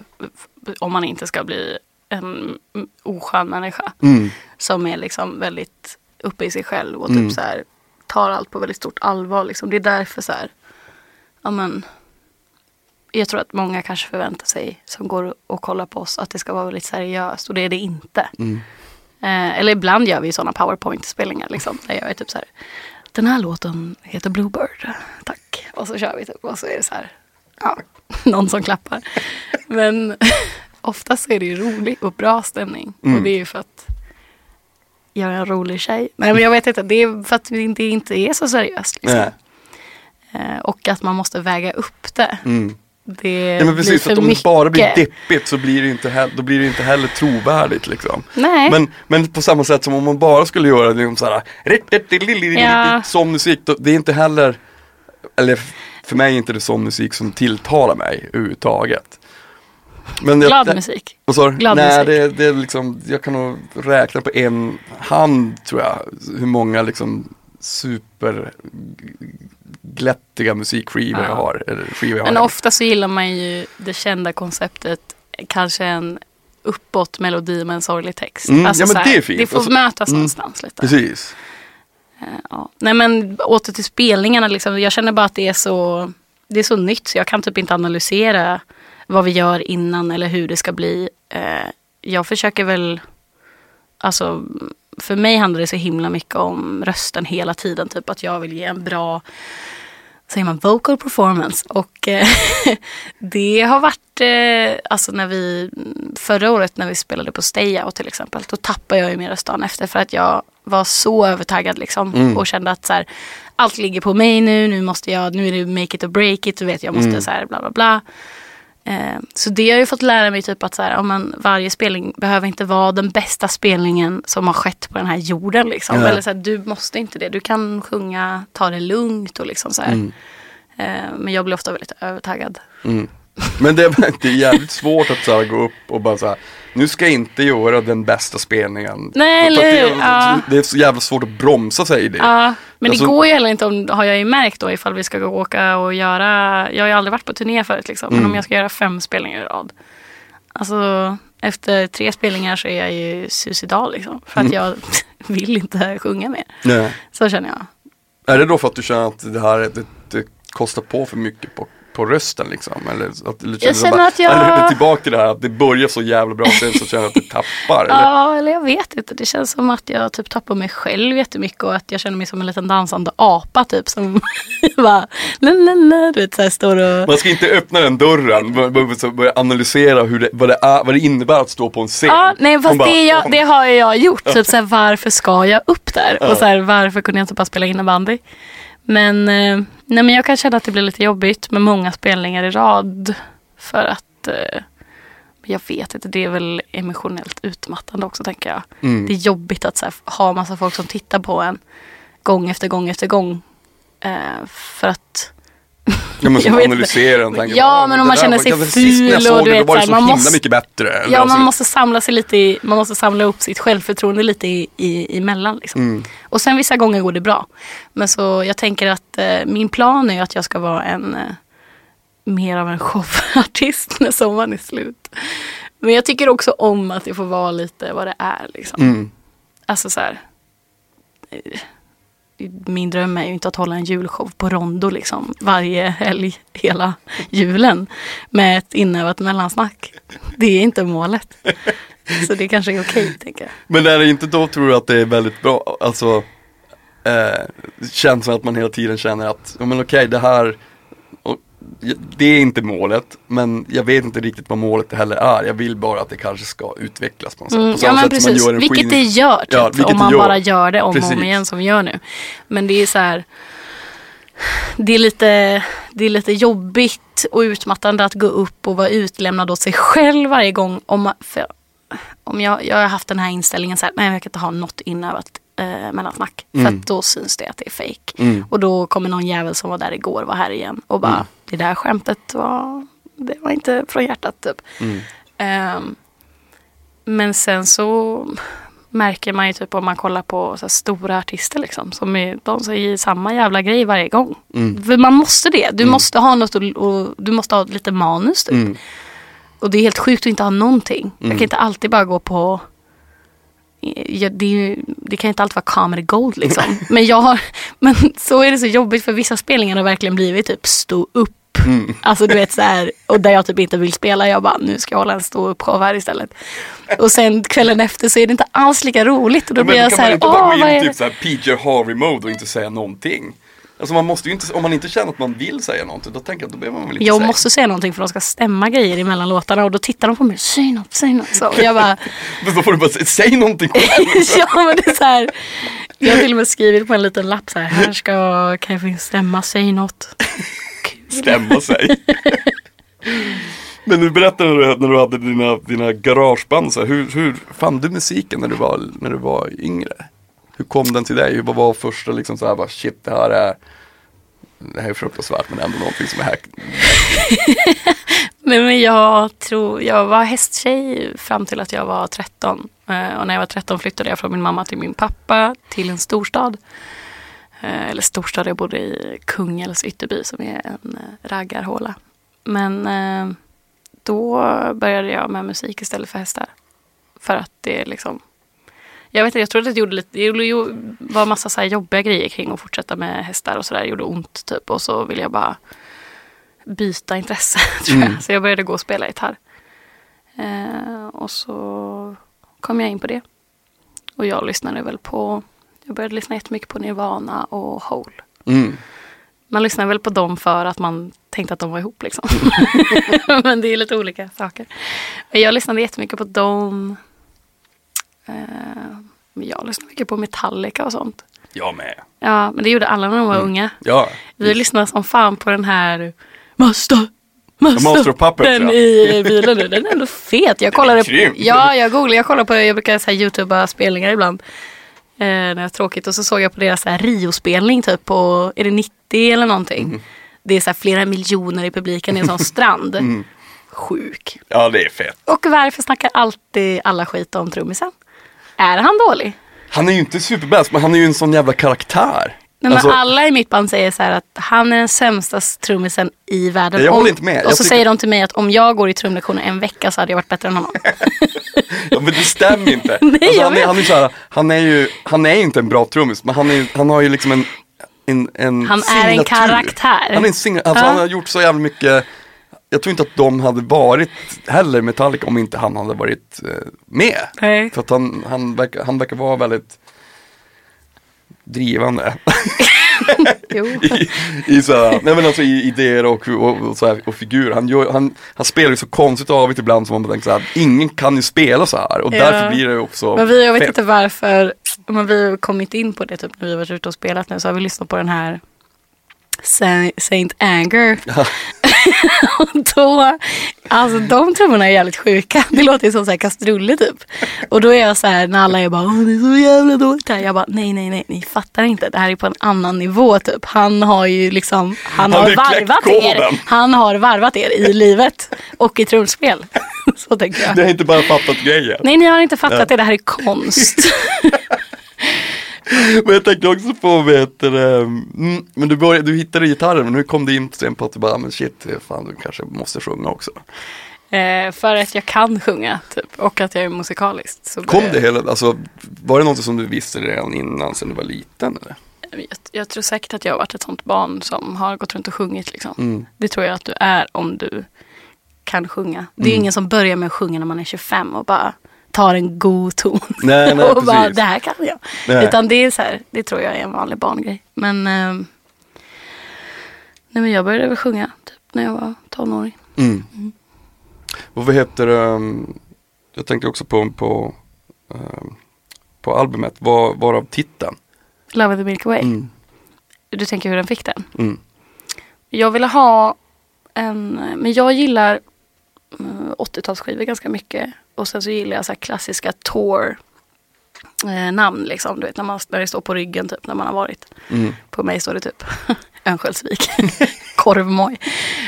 om man inte ska bli en oskön människa. Mm. Som är liksom väldigt uppe i sig själv och typ Mm. så här, tar allt på väldigt stort allvar. Liksom. Det är därför så här, ja men, jag tror att många kanske förväntar sig som går och kollar på oss att det ska vara väldigt seriöst och det är det inte. Mm. Eh, eller ibland gör vi sådana powerpoint-spelningar liksom. Där jag är typ så här. Den här låten heter Bluebird. Tack. Och så kör vi typ. Och så är det så här. Ja, (laughs) någon som klappar. Men (laughs) oftast är det ju rolig och bra stämning. Mm. Och det är ju för att jag är en rolig tjej. Nej men jag vet inte. Det är för att det inte, är så seriöst. Liksom. Eh, och att man måste väga upp det. Mm. Det Ja, men blir precis, för för att om mycket. det bara blir deppigt så blir det inte, he- då blir det inte heller trovärdigt liksom. Nej. Men, men på samma sätt som om man bara skulle göra det liksom såhär, Ja. som musik, då, det är inte heller, eller för mig är inte det sån musik som tilltalar mig överhuvudtaget. Men jag- Glad det- musik. Du? Glad Nej, musik. det, det är liksom, jag kan nog räkna på en hand tror jag, hur många liksom super glättiga musikskivor Ja. jag har. Eller Men har. ofta så gillar man ju det kända konceptet, kanske en uppåt melodi med en sorglig text. Mm, Alltså ja, men så här, det är fint. Det får Alltså, mötas mm, någonstans lite. Precis. Eh, Ja. Nej men åter till spelningarna, liksom. jag känner bara att det är, så, det är så nytt så jag kan typ inte analysera vad vi gör innan eller hur det ska bli. Eh, Jag försöker väl, alltså för mig handlar det så himla mycket om rösten hela tiden. Typ att jag vill ge en bra säger man, vocal performance. Och eh, (laughs) det har varit, eh, alltså när vi, förra året när vi spelade på Stay Out till exempel, då tappade jag ju min röst dagen efter för att jag var så övertaggad liksom Mm. och kände att så här, allt ligger på mig nu, nu måste jag, nu är det make it or break it, du vet jag måste Mm. så här bla bla bla. Eh, så det har jag ju fått lära mig typ att så här, man, varje spelning behöver inte vara den bästa spelningen som har skett på den här jorden. Liksom. Ja. Eller så här, du måste inte det. Du kan sjunga, ta det lugnt och liksom så. Mm. Eh, men jag blir ofta väldigt övertaggad. Mm. Men det, är- det är jävligt svårt att så här, gå upp och bara så här, nu ska jag inte göra den bästa spelningen. Nej, det, eller hur? Ja. det är så jävla svårt att bromsa sig i det. Ja, men Alltså- det går ju heller inte om, har jag ju märkt då ifall vi ska gå och åka och göra, jag har ju aldrig varit på turné förut liksom, men Mm. om jag ska göra fem spelningar i rad. Alltså efter tre spelningar så är jag ju suicidal liksom, för att Mm. jag (laughs) vill inte sjunga mer. Nej. Så känner jag. Är det då för att du känner att det här det, det kostar på för mycket på, på rösten liksom? Eller att, eller Jag känner bara, att jag- Eller tillbaka till det här att det börjar så jävla bra sen så känner jag att det tappar? Eller? Ja, eller jag vet inte. Det känns som att jag typ tappar mig själv jättemycket och att jag känner mig som en liten dansande apa typ som (laughs) bara la, la, la, du vet så här står och Man ska inte öppna den dörren, så börja analysera hur det, vad, det är, vad det innebär att stå på en scen. Ja, nej fast bara, det, jag, det har jag gjort. Typ så här, (laughs) varför ska jag upp där? Och så här, varför kunde jag inte bara spela innebandy? Men, eh, nej, men jag kan känna att det blir lite jobbigt med många spelningar i rad. För att eh, jag vet inte, det är väl emotionellt utmattande också tänker jag. Mm. Det är jobbigt att så här, ha massa folk som tittar på en gång efter gång efter gång. Eh, för att Ja men (laughs) som analyserar den tanken. Ja, men om man känner var- sig ful och du då vet, var det så man måste- mycket bättre. Eller Ja, man måste samla sig lite i, man måste samla upp sitt självförtroende lite i, i, emellan. Liksom. Mm. Och sen vissa gånger går det bra. Men så jag tänker att eh, min plan är att jag ska vara en eh, mer av en showartist (laughs) när sommaren är slut. Men jag tycker också om att det får vara lite vad det är. Liksom. Mm. Alltså så här. eh, min dröm är ju inte att hålla en julshow på Rondo liksom varje helg hela julen med ett inövat mellansnack. Det är inte målet. Så det kanske är okej tänker jag. Men är det inte då tror du att det är väldigt bra, alltså eh, Känns som att man hela tiden känner att, ja men okej det här det är inte målet, men jag vet inte riktigt vad målet heller är Jag vill bara att det kanske ska utvecklas på något sätt Mm, på samma ja men sätt man precis, gör en vilket det gör typ, Ja, vilket om man gör. bara gör det om och Precis. om igen som vi gör nu. Men det är så här, det är lite, det är lite jobbigt och utmattande att gå upp och vara utlämnad åt sig själv varje gång. Om, man- om jag, jag har haft den här inställningen så här, nej jag kan inte ha något inövat eh, mellansnack. För Mm. att då syns det att det är fake. Mm. Och då kommer någon jävel som var där igår vara här igen och bara, Mm. det där skämtet var, det var inte från hjärtat typ. Ehm, men sen så märker man ju typ om man kollar på så stora artister liksom. Som är, de säger samma jävla grej varje gång. Mm. För man måste det. Du Mm. måste ha något och, och du måste ha lite manus typ. Och det är helt sjukt att inte ha någonting. Jag kan inte alltid bara gå på Ja, det, ju, det kan inte alltid vara comedy gold liksom. men, jag har, (laughs) men så är det så jobbigt för vissa spelningar har verkligen blivit typ stå upp Alltså du vet så här, och där jag typ inte vill spela. Jag bara, nu ska jag hålla en stor show här istället. Och sen kvällen efter så är det inte alls lika roligt. Och då Men blir jag så här, åh vad är i det? typ så här PJ Harvey-mode och inte säga någonting. Alltså man måste ju inte, om man inte känner att man vill säga någonting, då tänker jag att då behöver man väl inte Jag säga. måste säga någonting för de ska stämma grejer emellan låtarna och då tittar de på mig, säg något, säg något. Så, jag bara, (laughs) Men då får du bara säga, säg någonting själv. (laughs) ja men det är så här. Jag har till och med skrivit på en liten lapp så här, här ska Kevin stämma, säg något. stämma sig. Men du berättade när du, när du hade dina, dina garageband, så här, hur, hur fann du musiken när du, var, när du var yngre? Hur kom den till dig? Vad var första liksom så här, bara, shit det här är det här är fruktansvärt men ändå någonting som är här. (laughs) Nej, men jag tror, jag var hästtjej fram till att jag var 13. Eh, och när jag var 13 flyttade jag från min mamma till min pappa till en storstad. Eh, eller storstad, jag bodde i Kungälvs Ytterby som är en eh, raggarhåla. Men då började jag med musik istället för hästar. För att det liksom jag vet inte, jag trodde att det gjorde lite, det var massa så här jobbiga grejer kring att fortsätta med hästar och sådär. Det gjorde ont typ och så ville jag bara byta intresse (laughs) tror jag. Så jag började gå och spela gitarr. Eh, och så kom jag in på det. Och jag lyssnade väl på, jag började lyssna jättemycket på Nirvana och Hole. Mm. Man lyssnar väl på dem för att man tänkte att de var ihop liksom. (laughs) (laughs) Men det är lite olika saker. Men jag lyssnade jättemycket på dem. Eh, men jag lyssnade mycket på Metallica och sånt. Jag med. Ja, men det gjorde alla när de var unga. Ja. Vi lyssnade som fan på den här Master, Master, Master of Puppets, den ja. i bilen nu. Den är ändå fet. Jag kollade på, ja, jag googlade, jag kollar på, jag brukar så här youtuba spelningar ibland. Eh, när det är tråkigt. Och så såg jag på deras Rio-spelning typ på, är det 90 eller någonting? Mm. Det är så här flera miljoner i publiken i en sån (laughs) strand. Mm. Sjuk. ja, det är fett. Och varför snackar alltid alla skit om trummisen? Är han dålig? Han är ju inte superbäst men han är ju en sån jävla karaktär. Nej, Alltså, men alla i mitt band säger så här att han är den sämsta trummisen i världen. Jag håller inte med. Och så tycker- säger de till mig att om jag går i trumlektioner en vecka så hade jag varit bättre än honom. (laughs) Ja, men det stämmer inte. (laughs) Nej, alltså, han, är, han, är så här, han är ju, han är inte en bra trummis men han, är, han har ju liksom en, en, en Han är en signatur. karaktär. Han är en signatur, alltså, Ja. han har gjort så jävla mycket jag tror inte att de hade varit heller Metallica om inte han hade varit eh, med. Nej. För att han, han, verkar, han verkar vara väldigt drivande (laughs) Jo. (laughs) i, i, så här, nej men alltså i idéer och, och, och, så här, och figurer. Han, gör, han, han spelar ju så konstigt avigt ibland som man tänker så här, ingen kan ju spela så här och Ja. därför blir det också Men vi, jag vet fett. inte varför, men vi har kommit in på det typ när vi varit ute och spelat nu så har vi lyssnat på den här Saint Anger. (laughs) och då, alltså de trummorna är jävligt sjuka. Det låter ju som så här kastruller typ. Och då är jag så här när alla är bara Åh, det är så jävla dåligt här. Jag bara nej nej nej ni fattar inte. Det här är på en annan nivå typ. Han har ju liksom, han, Han har varvat er. Han har varvat er i livet och i trumspel. (laughs) så tänker jag. Ni har inte bara fattat grejen. Nej, ni har inte fattat det. Det här är konst. (laughs) Men jag tänkte också på, vet du, mm, men du, började, du hittade gitarren men hur kom du in sen på att du bara, men shit, fan du kanske måste sjunga också. eh, för att jag kan sjunga typ, och att jag är musikalisk. Så Kom det hela, alltså var det något som du visste redan innan sen du var liten eller? Jag, jag tror säkert att jag har varit ett sånt barn som har gått runt och sjungit. Liksom. Mm. Det tror jag att du är om du kan sjunga. Det är Mm. ingen som börjar med att sjunga när man är 25 och bara tar en god ton. Nej, nej, (laughs) och bara, precis. det här kan jag. Nej. Utan det är så här, det tror jag är en vanlig barngrej. Men, ehm, nej, men jag började väl sjunga typ, när jag var tonåring. Mm. Och vad heter um, jag tänkte också på, på, um, på albumet, var, varav titeln? Love the Milky Way. Mm. Du tänker hur den fick den? Mm. Jag ville ha en, men jag gillar eh, 80-talsskivor ganska mycket. Och sen så gillar jag så här klassiska tour eh, namn liksom. Du vet när, man, när det står på ryggen typ när man har varit. Mm. På mig står det typ (laughs) Örnsköldsvik, (laughs) korvmoj.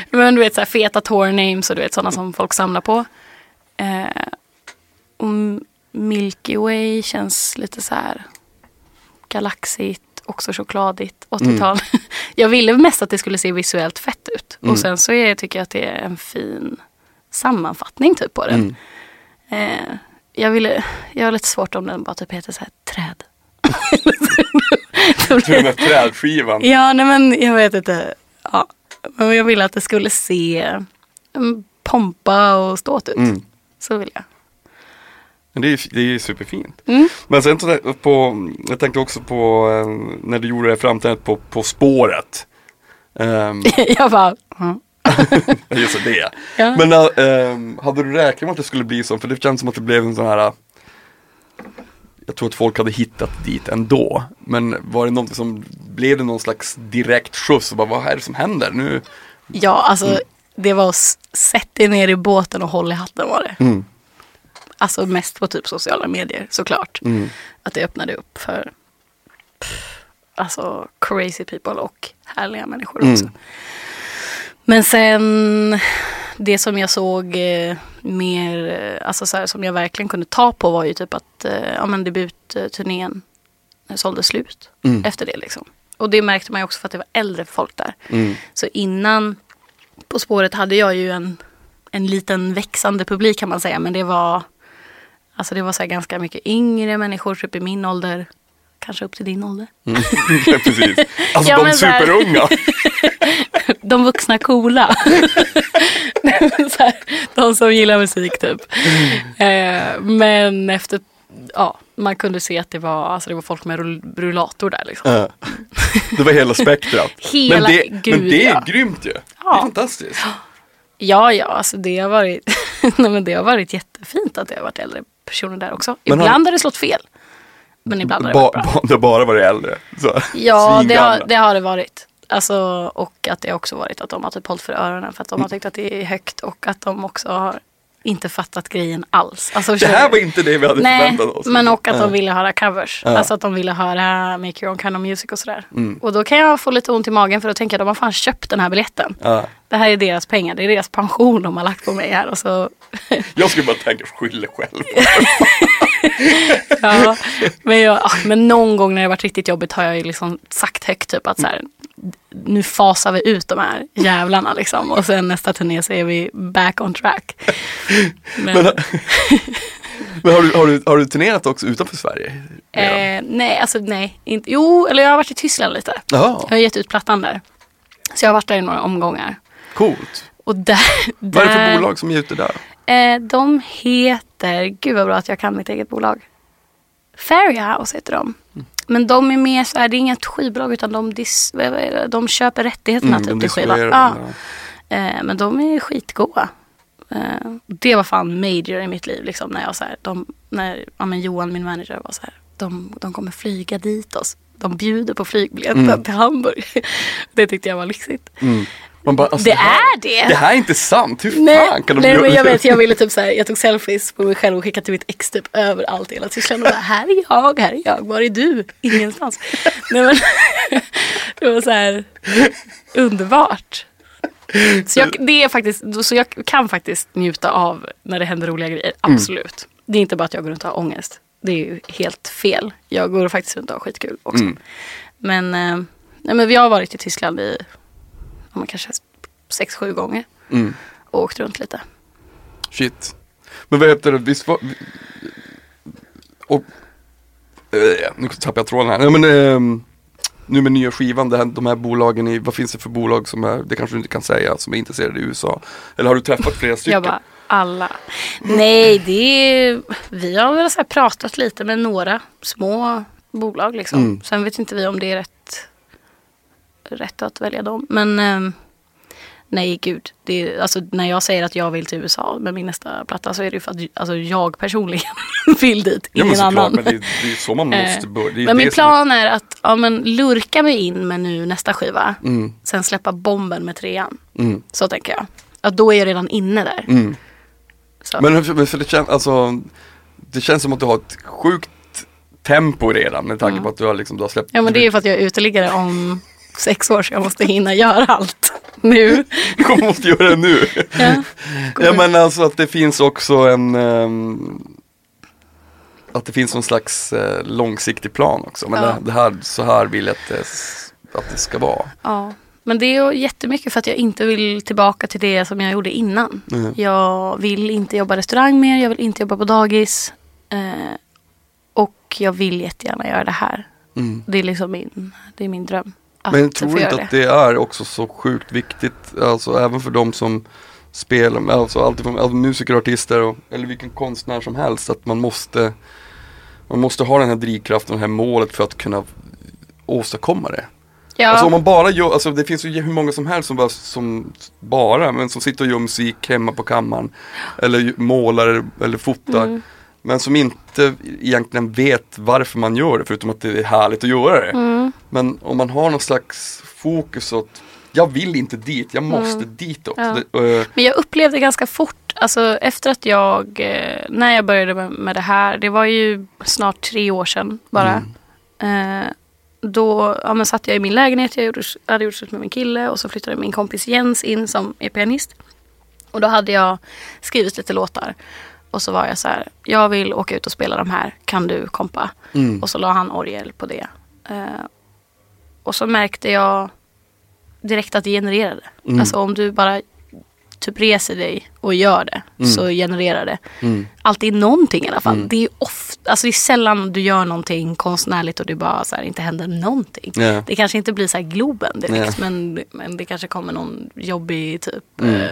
Men du vet så här feta tour names och du vet sådana som folk samlar på. Eh, och Milky Way känns lite så här galaxigt, också chokladigt, 80-tal. (laughs) Jag ville mest att det skulle se visuellt fett ut. Mm. Och sen så är, tycker jag att det är en fin sammanfattning typ på den. Mm. Eh, jag, ville, jag har lite svårt om den bara typ heter så här träd. (laughs) Den här trädskivan. Ja, nej men jag vet inte. Ja. Men jag ville att det skulle se mm, pompa och ståt ut. Mm. Så vill jag. Men det är, det är superfint. Mm. Men sen där på, jag tänkte också på eh, när du gjorde det framträdandet på På spåret. Um, (laughs) jag bara, mm. (laughs) just det. Ja. Men ehm, hade du räknat med att det skulle bli så? För det känns som att det blev en sån här Jag tror att folk hade hittat dit ändå. Men var det någonting som, blev det någon slags direkt skjuts? Och bara, vad är det som händer nu? ja alltså det var sätt dig ner i båten och håll i hatten var det. Mm. Alltså mest på typ sociala medier såklart. Mm. Att det öppnade upp för pff, alltså crazy people och härliga människor Mm. också. Men sen det som jag såg eh, mer, eh, alltså så här, som jag verkligen kunde ta på var ju typ att eh, ja, men debutturnén sålde slut Mm. efter det liksom. Och det märkte man ju också för att det var äldre folk där. Mm. Så innan På spåret hade jag ju en, en liten växande publik kan man säga. Men det var Alltså det var så ganska mycket yngre människor, typ i min ålder. Kanske upp till din ålder. Mm. Ja, (laughs) Precis. (laughs) Alltså Ja, de superunga. (laughs) De vuxna coola. här, de som gillar musik typ. Eh, men efter, ja, man kunde se att det var, alltså det var folk med rull- rullator där liksom. Ja. Det var hela spektrat. Hela- men, det, gud, men det är ja. grymt ju. Det är Ja. fantastiskt. Ja, ja, alltså det har varit, nej, men det har varit jättefint att det har varit äldre personer där också. Men har- Ibland har det slått fel. Men ibland har det varit bra. ba, (laughs) det har bara varit äldre. Så. Ja, det har, det har det varit. Alltså, och att det också varit att de har typ hållit för öronen för att de har tyckt att det är högt och att de också har inte fattat grejen alls. Alltså, Det här var inte det vi hade Nej, förväntat oss. men och att de ville höra covers. Ja. Alltså att de ville höra Make Your Own Kind of Music och sådär. Mm. Och då kan jag få lite ont i magen för att tänka att de har fan köpt den här biljetten. Ja. Det här är deras pengar, det är deras pension de har lagt på mig här. Och så, Jag skulle bara tänka, skyll själv. (laughs) (laughs) ja, men, jag, ah, men någon gång när det varit riktigt jobbigt har jag ju liksom sagt högt typ att så här, nu fasar vi ut de här jävlarna liksom. Och sen nästa turné så är vi back on track. Men, Men, (laughs) men har, du, har, du, har du turnerat också utanför Sverige? eh, nej, alltså nej. Inte, jo, eller jag har varit i Tyskland lite. Jaha, Jag har gett ut plattan där. Så jag har varit där i några omgångar. coolt. Och där, Vad är det för där- bolag som ger ut det där? Eh, de heter, gud vad bra att jag kan mitt eget bolag. Fairy House heter de. Mm. Men de är mer så här, det är inget skivbolag utan de, dis, är det? de köper rättigheterna Mm, typ till skivan. Ja. Eh, men de är skitgoda. Eh, det var fan major i mitt liv. Liksom, när jag så här, de, när ja, men Johan, min manager, var så här. De, de kommer flyga dit oss. De bjuder på flygbiljetten Mm. till Hamburg. (laughs) det tyckte jag var lyxigt. Mm. Man bara, alltså, Det här, är det! Det här är inte sant, hur Nej, fan kan de nej göra men jag det? vet, jag ville typ så här, jag tog selfies på mig själv och skickade till mitt ex typ överallt i hela Tyskland och bara, här är jag, här är jag, var är du? Ingenstans. nej men, (laughs) det var så här underbart. Så jag, det är faktiskt, så jag kan faktiskt njuta av när det händer roliga grejer, Mm. absolut. Det är inte bara att jag går runt och har ångest. Det är ju helt fel. Jag går faktiskt runt och har skitkul också. Mm. Men, eh, nej, men vi har varit i Tyskland i, ja, men kanske sex, sju gånger Mm. och åkt runt lite. Shit. Men vad heter det, visst var... Och, eh, nu tappar jag tråden här. Nej, men, ehm, nu med nya skivan, det här, de här bolagen, i, vad finns det för bolag som är, det kanske du inte kan säga, som är intresserade i USA? Eller har du träffat flera stycken? Jag bara, alla. Nej, det är, vi har väl så pratat lite med några små bolag liksom. Mm. Sen vet inte vi om det är rätt, rätt att välja dem. Men ehm, nej, gud. Det alltså, när jag säger att jag vill till USA med min nästa platta så är det ju för att alltså, jag personligen (laughs) vill dit, ja, ingen annan. men det, det är så man måste Eh, börja. Det är Men min plan är att ja, men, lurka mig in med nu nästa skiva. Mm, Sen släppa bomben med trean. mm, Så tänker jag. Att då är jag redan inne där. mm. Men för, för det, känns, alltså, det känns som att du har ett sjukt tempo redan med tanke på att du har, liksom, du har släppt. Ja men det är för att jag är uteliggare om sex år så jag måste hinna göra allt nu. (laughs) Du måste göra det nu. Ja. Ja men alltså att det finns också en ehm, Att det finns någon slags eh, långsiktig plan också. Men Ja. det, det här, så här vill jag att det, att det ska vara. ja. Men det är jättemycket för att jag inte vill tillbaka till det som jag gjorde innan. Mm. Jag vill inte jobba restaurang mer, jag vill inte jobba på dagis. Eh, och jag vill jättegärna göra det här. Mm. Det är liksom min, det är min dröm. Men jag tror inte att det är också så sjukt viktigt, alltså även för de som spelar, alltså alltifrån alltså musiker, artister och, eller vilken konstnär som helst, att man måste Man måste ha den här drivkraften, det här målet för att kunna åstadkomma det. Ja, Alltså om man bara gör, alltså det finns ju hur många som helst som bara, som bara, men som sitter och gör musik hemma på kammaren. Eller målar eller fotar. Mm. Men som inte egentligen vet varför man gör det, förutom att det är härligt att göra det. Mm. Men om man har någon slags fokus åt, jag vill inte dit, jag måste ditåt. Mm. Ja. Det, eh, Men jag upplevde ganska fort, alltså efter att jag, eh, när jag började med, med det här, det var ju snart tre år sedan bara. Eh, då ja, men satt jag i min lägenhet, jag gjorde, hade gjort slut med min kille och så flyttade min kompis Jens in som är pianist. Och då hade jag skrivit lite låtar. Och så var jag så här, jag vill åka ut och spela de här, kan du kompa? Mm. Och så la han orgel på det. Eh, och så märkte jag direkt att det genererade. Mm. Alltså om du bara typ reser dig och gör det så genererar det. Mm. Alltid någonting i alla fall. Det är ofta, alltså det är sällan du gör någonting konstnärligt och det bara så här, inte händer någonting. Ja. Det kanske inte blir så här Globen direkt Ja. men, men det kanske kommer någon jobbig typ Mm. eh,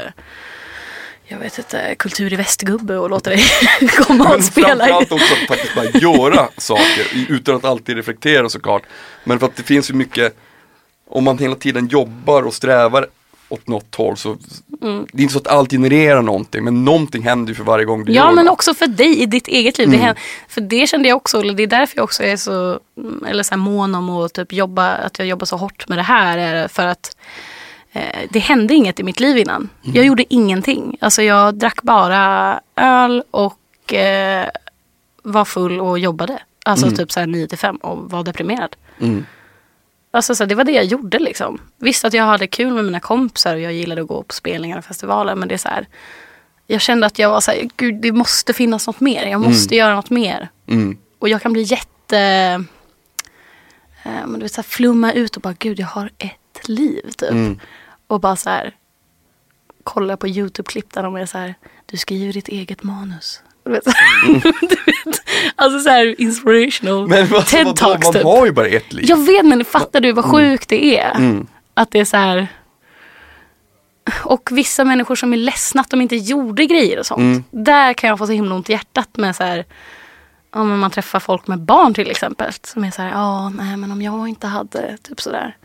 jag vet inte, kultur i västgubbe och låter dig (laughs) komma Men och spela. framförallt också att faktiskt bara göra saker utan att alltid reflektera såklart. Men för att det finns ju mycket, om man hela tiden jobbar och strävar åt något håll så Mm. det är inte så att allt genererar någonting men någonting händer ju för varje gång du Ja gör men det. också för dig i ditt eget liv. Mm. Det händer, för det kände jag också, eller det är därför jag också är så, eller så här mån om att typ jobba, att jag jobbar så hårt med det här. Är för att eh, det hände inget i mitt liv innan. Mm. Jag gjorde ingenting. Alltså jag drack bara öl och eh, var full och jobbade. Alltså typ så här 9 till 5 och var deprimerad. Mm. Alltså så här, det var det jag gjorde liksom. Visst att jag hade kul med mina kompisar och jag gillade att gå på spelningar och festivaler. Men det är så här. Jag kände att jag var så här, gud det måste finnas något mer. Jag måste göra något mer. Mm. Och jag kan bli jätte, eh, men du vet, så här, flumma ut och bara, gud jag har ett liv typ. Mm. Och bara så här, kolla på YouTube-klipp där de är så här, du skriver ditt eget manus. Du vet, (laughs) du vet, alltså så här inspirational Men vad, TED Talks man typ. har ju bara ett liv. Jag vet men fattar du vad sjukt det är? Mm. Att det är så här. Och vissa människor som är ledsna att de inte gjorde grejer och sånt. Mm. Där kan jag få så himla ont i hjärtat med så här. Ja, men man träffar folk med barn till exempel. Som är så här, ja nej men om jag inte hade typ sådär.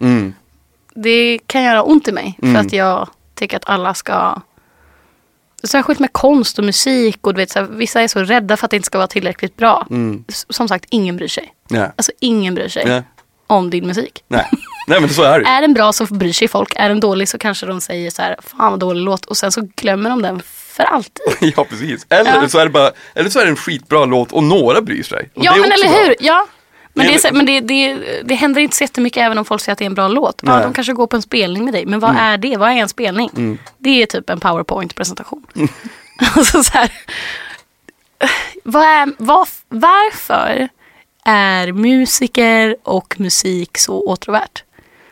Mm. Det kan göra ont i mig. Mm. För att jag tycker att alla ska Särskilt med konst och musik och du vet, så här, vissa är så rädda för att det inte ska vara tillräckligt bra. Mm. Som sagt, ingen bryr sig. Nej. Alltså ingen bryr sig Nej. om din musik. Nej. Nej men så är det. (laughs) Är den bra så bryr sig folk. Är den dålig så kanske de säger så här, fan vad dålig låt. Och sen så glömmer de den för alltid. (laughs) Ja precis. Eller, Ja. så är det bara, eller så är det en skitbra låt och några bryr sig. Och ja men eller bra. hur. Ja. Men, Det är men det, det, det händer inte så jättemycket även om folk säger att det är en bra låt. Ja, de kanske går på en spelning med dig. Men vad är det? Vad är en spelning? Det är typ en powerpoint-presentation. (laughs) alltså så här. Vad är, vad, varför är musiker och musik så åtråvärt?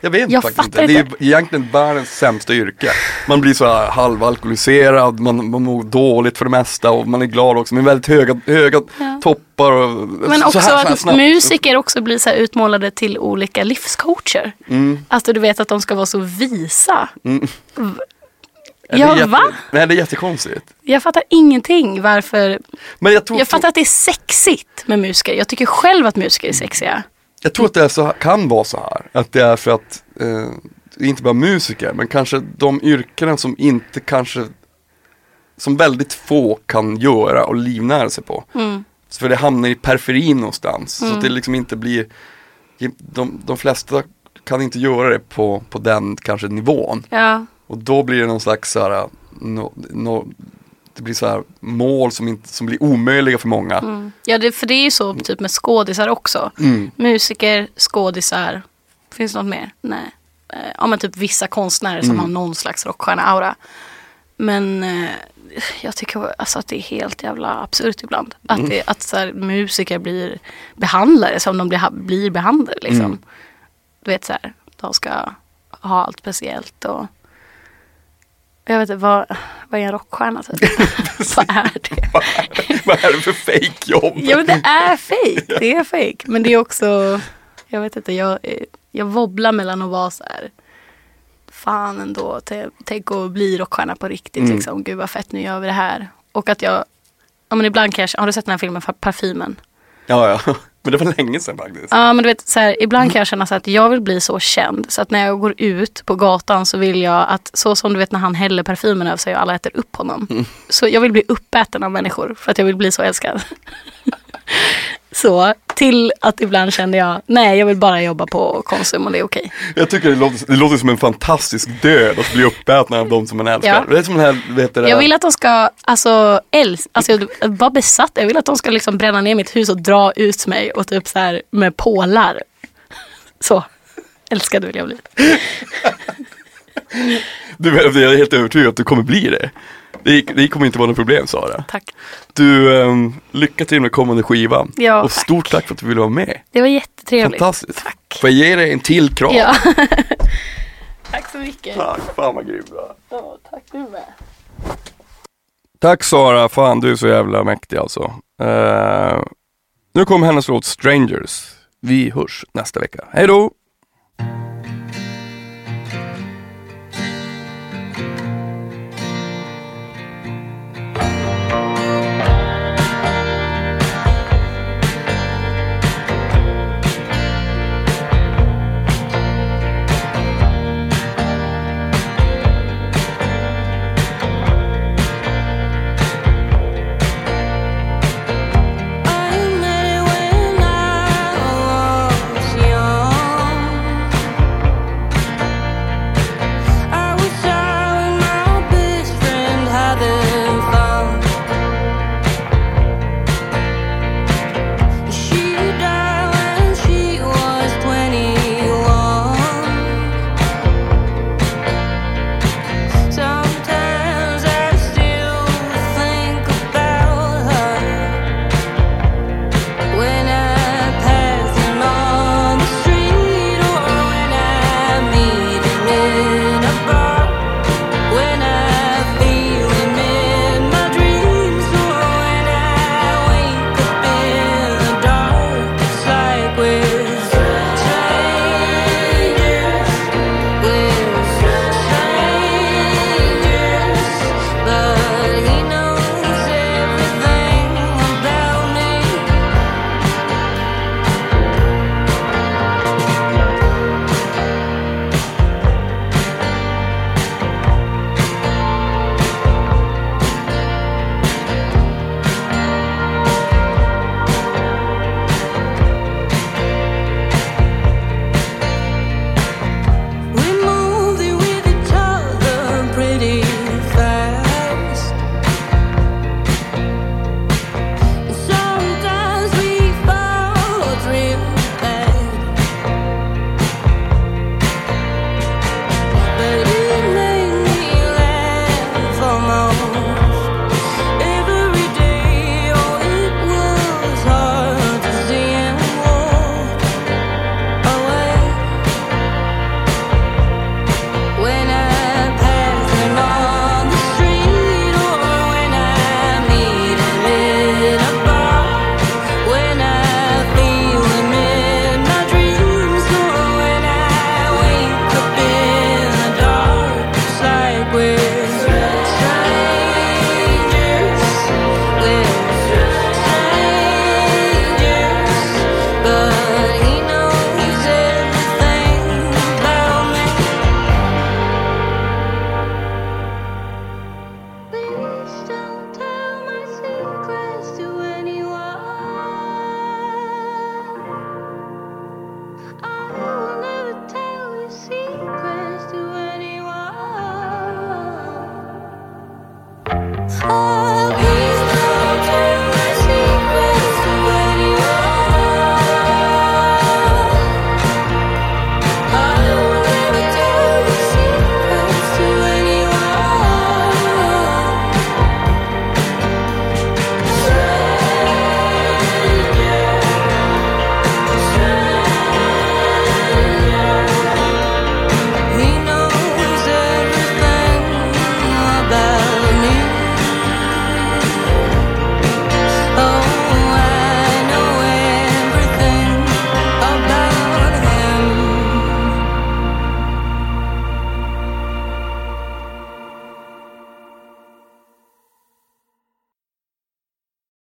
Jag vet Jag faktiskt inte. fattar Det är inte. egentligen världens sämsta yrke. Man blir så här halvalkoholiserad, man, man mår dåligt för det mesta och man är glad också. Men väldigt höga, höga Ja. toppar och Men så också här, att snabbt. musiker också blir så utmålade till olika livscoacher. Mm. Alltså du vet att de ska vara så visa. Ja, Ja, det är jätte, va? Nej det är jättekonstigt. Jag fattar ingenting varför. Men jag tror, Jag fattar att det är sexigt med musiker. Jag tycker själv att musiker är sexiga. Jag tror att det är så, kan vara så här. Att det är för att, eh, inte bara musiker, men kanske de yrkena som inte kanske, som väldigt få kan göra och livnära sig på. Mm. För det hamnar i periferin någonstans. Så att det liksom inte blir, de, de flesta kan inte göra det på, på den kanske nivån. Ja. Och då blir det någon slags så här, no, no, det blir så här mål som, inte, som blir omöjliga för många. Mm. Ja, det, för det är ju så typ med skådisar också. Mm. Musiker, skådisar. Finns det något mer? Nej. Eh, Ja men typ vissa konstnärer som Mm. har någon slags rockstjärna-aura. Men eh, jag tycker alltså att det är helt jävla absurt ibland. Att, Mm. det, att så här, musiker blir behandlare som de blir, blir behandlade. Liksom. Mm. Du vet så här, de ska ha allt speciellt och jag vet inte, vad, vad är en rockstjärna typ? (laughs) (laughs) vad är det? Vad är det för fake jobb? Ja men det är fake. Det är fake. Men det är också, jag vet inte, jag, Jag wobblar mellan att vara så här, fan ändå, tänk att bli rockstjärna på riktigt Mm. liksom. Gud vad fett, nu gör vi det här. Och att jag, ja men ibland kan jag, har du sett den här filmen Parfymen? Ja, ja. Men det var länge sedan faktiskt. Ja men du vet, så här, ibland kan jag känna så att jag vill bli så känd så att när jag går ut på gatan så vill jag att, så som du vet när han häller parfymen över sig och alla äter upp honom. Så jag vill bli uppäten av människor för att jag vill bli så älskad. Så till att ibland kände jag, nej jag vill bara jobba på Konsum och det är okej. Jag tycker det låter, det låter som en fantastisk död att bli uppäten av de som man älskar. Ja. Det är som den här, vet det Jag vill att de ska, alltså, älsk, alltså jag var besatt. Jag vill att de ska liksom bränna ner mitt hus och dra ut mig och typ så här med pålar. Så, älskad vill jag bli. (laughs) du, jag är helt övertygad att du kommer bli det. Det, det kommer inte vara något problem Sara. Tack. Du, um, lycka till med kommande skiva. Ja, och tack. stort tack för att du ville vara med. Det var jättetrevligt. Fantastiskt. Tack. Får jag ge dig en till kram? Ja. (laughs) tack så mycket. Tack, fan vad grym du är. Tack du med. Tack Sara, fan du är så jävla mäktig alltså. Eh, nu kommer hennes låt Strangers. Vi hörs nästa vecka. Hej då!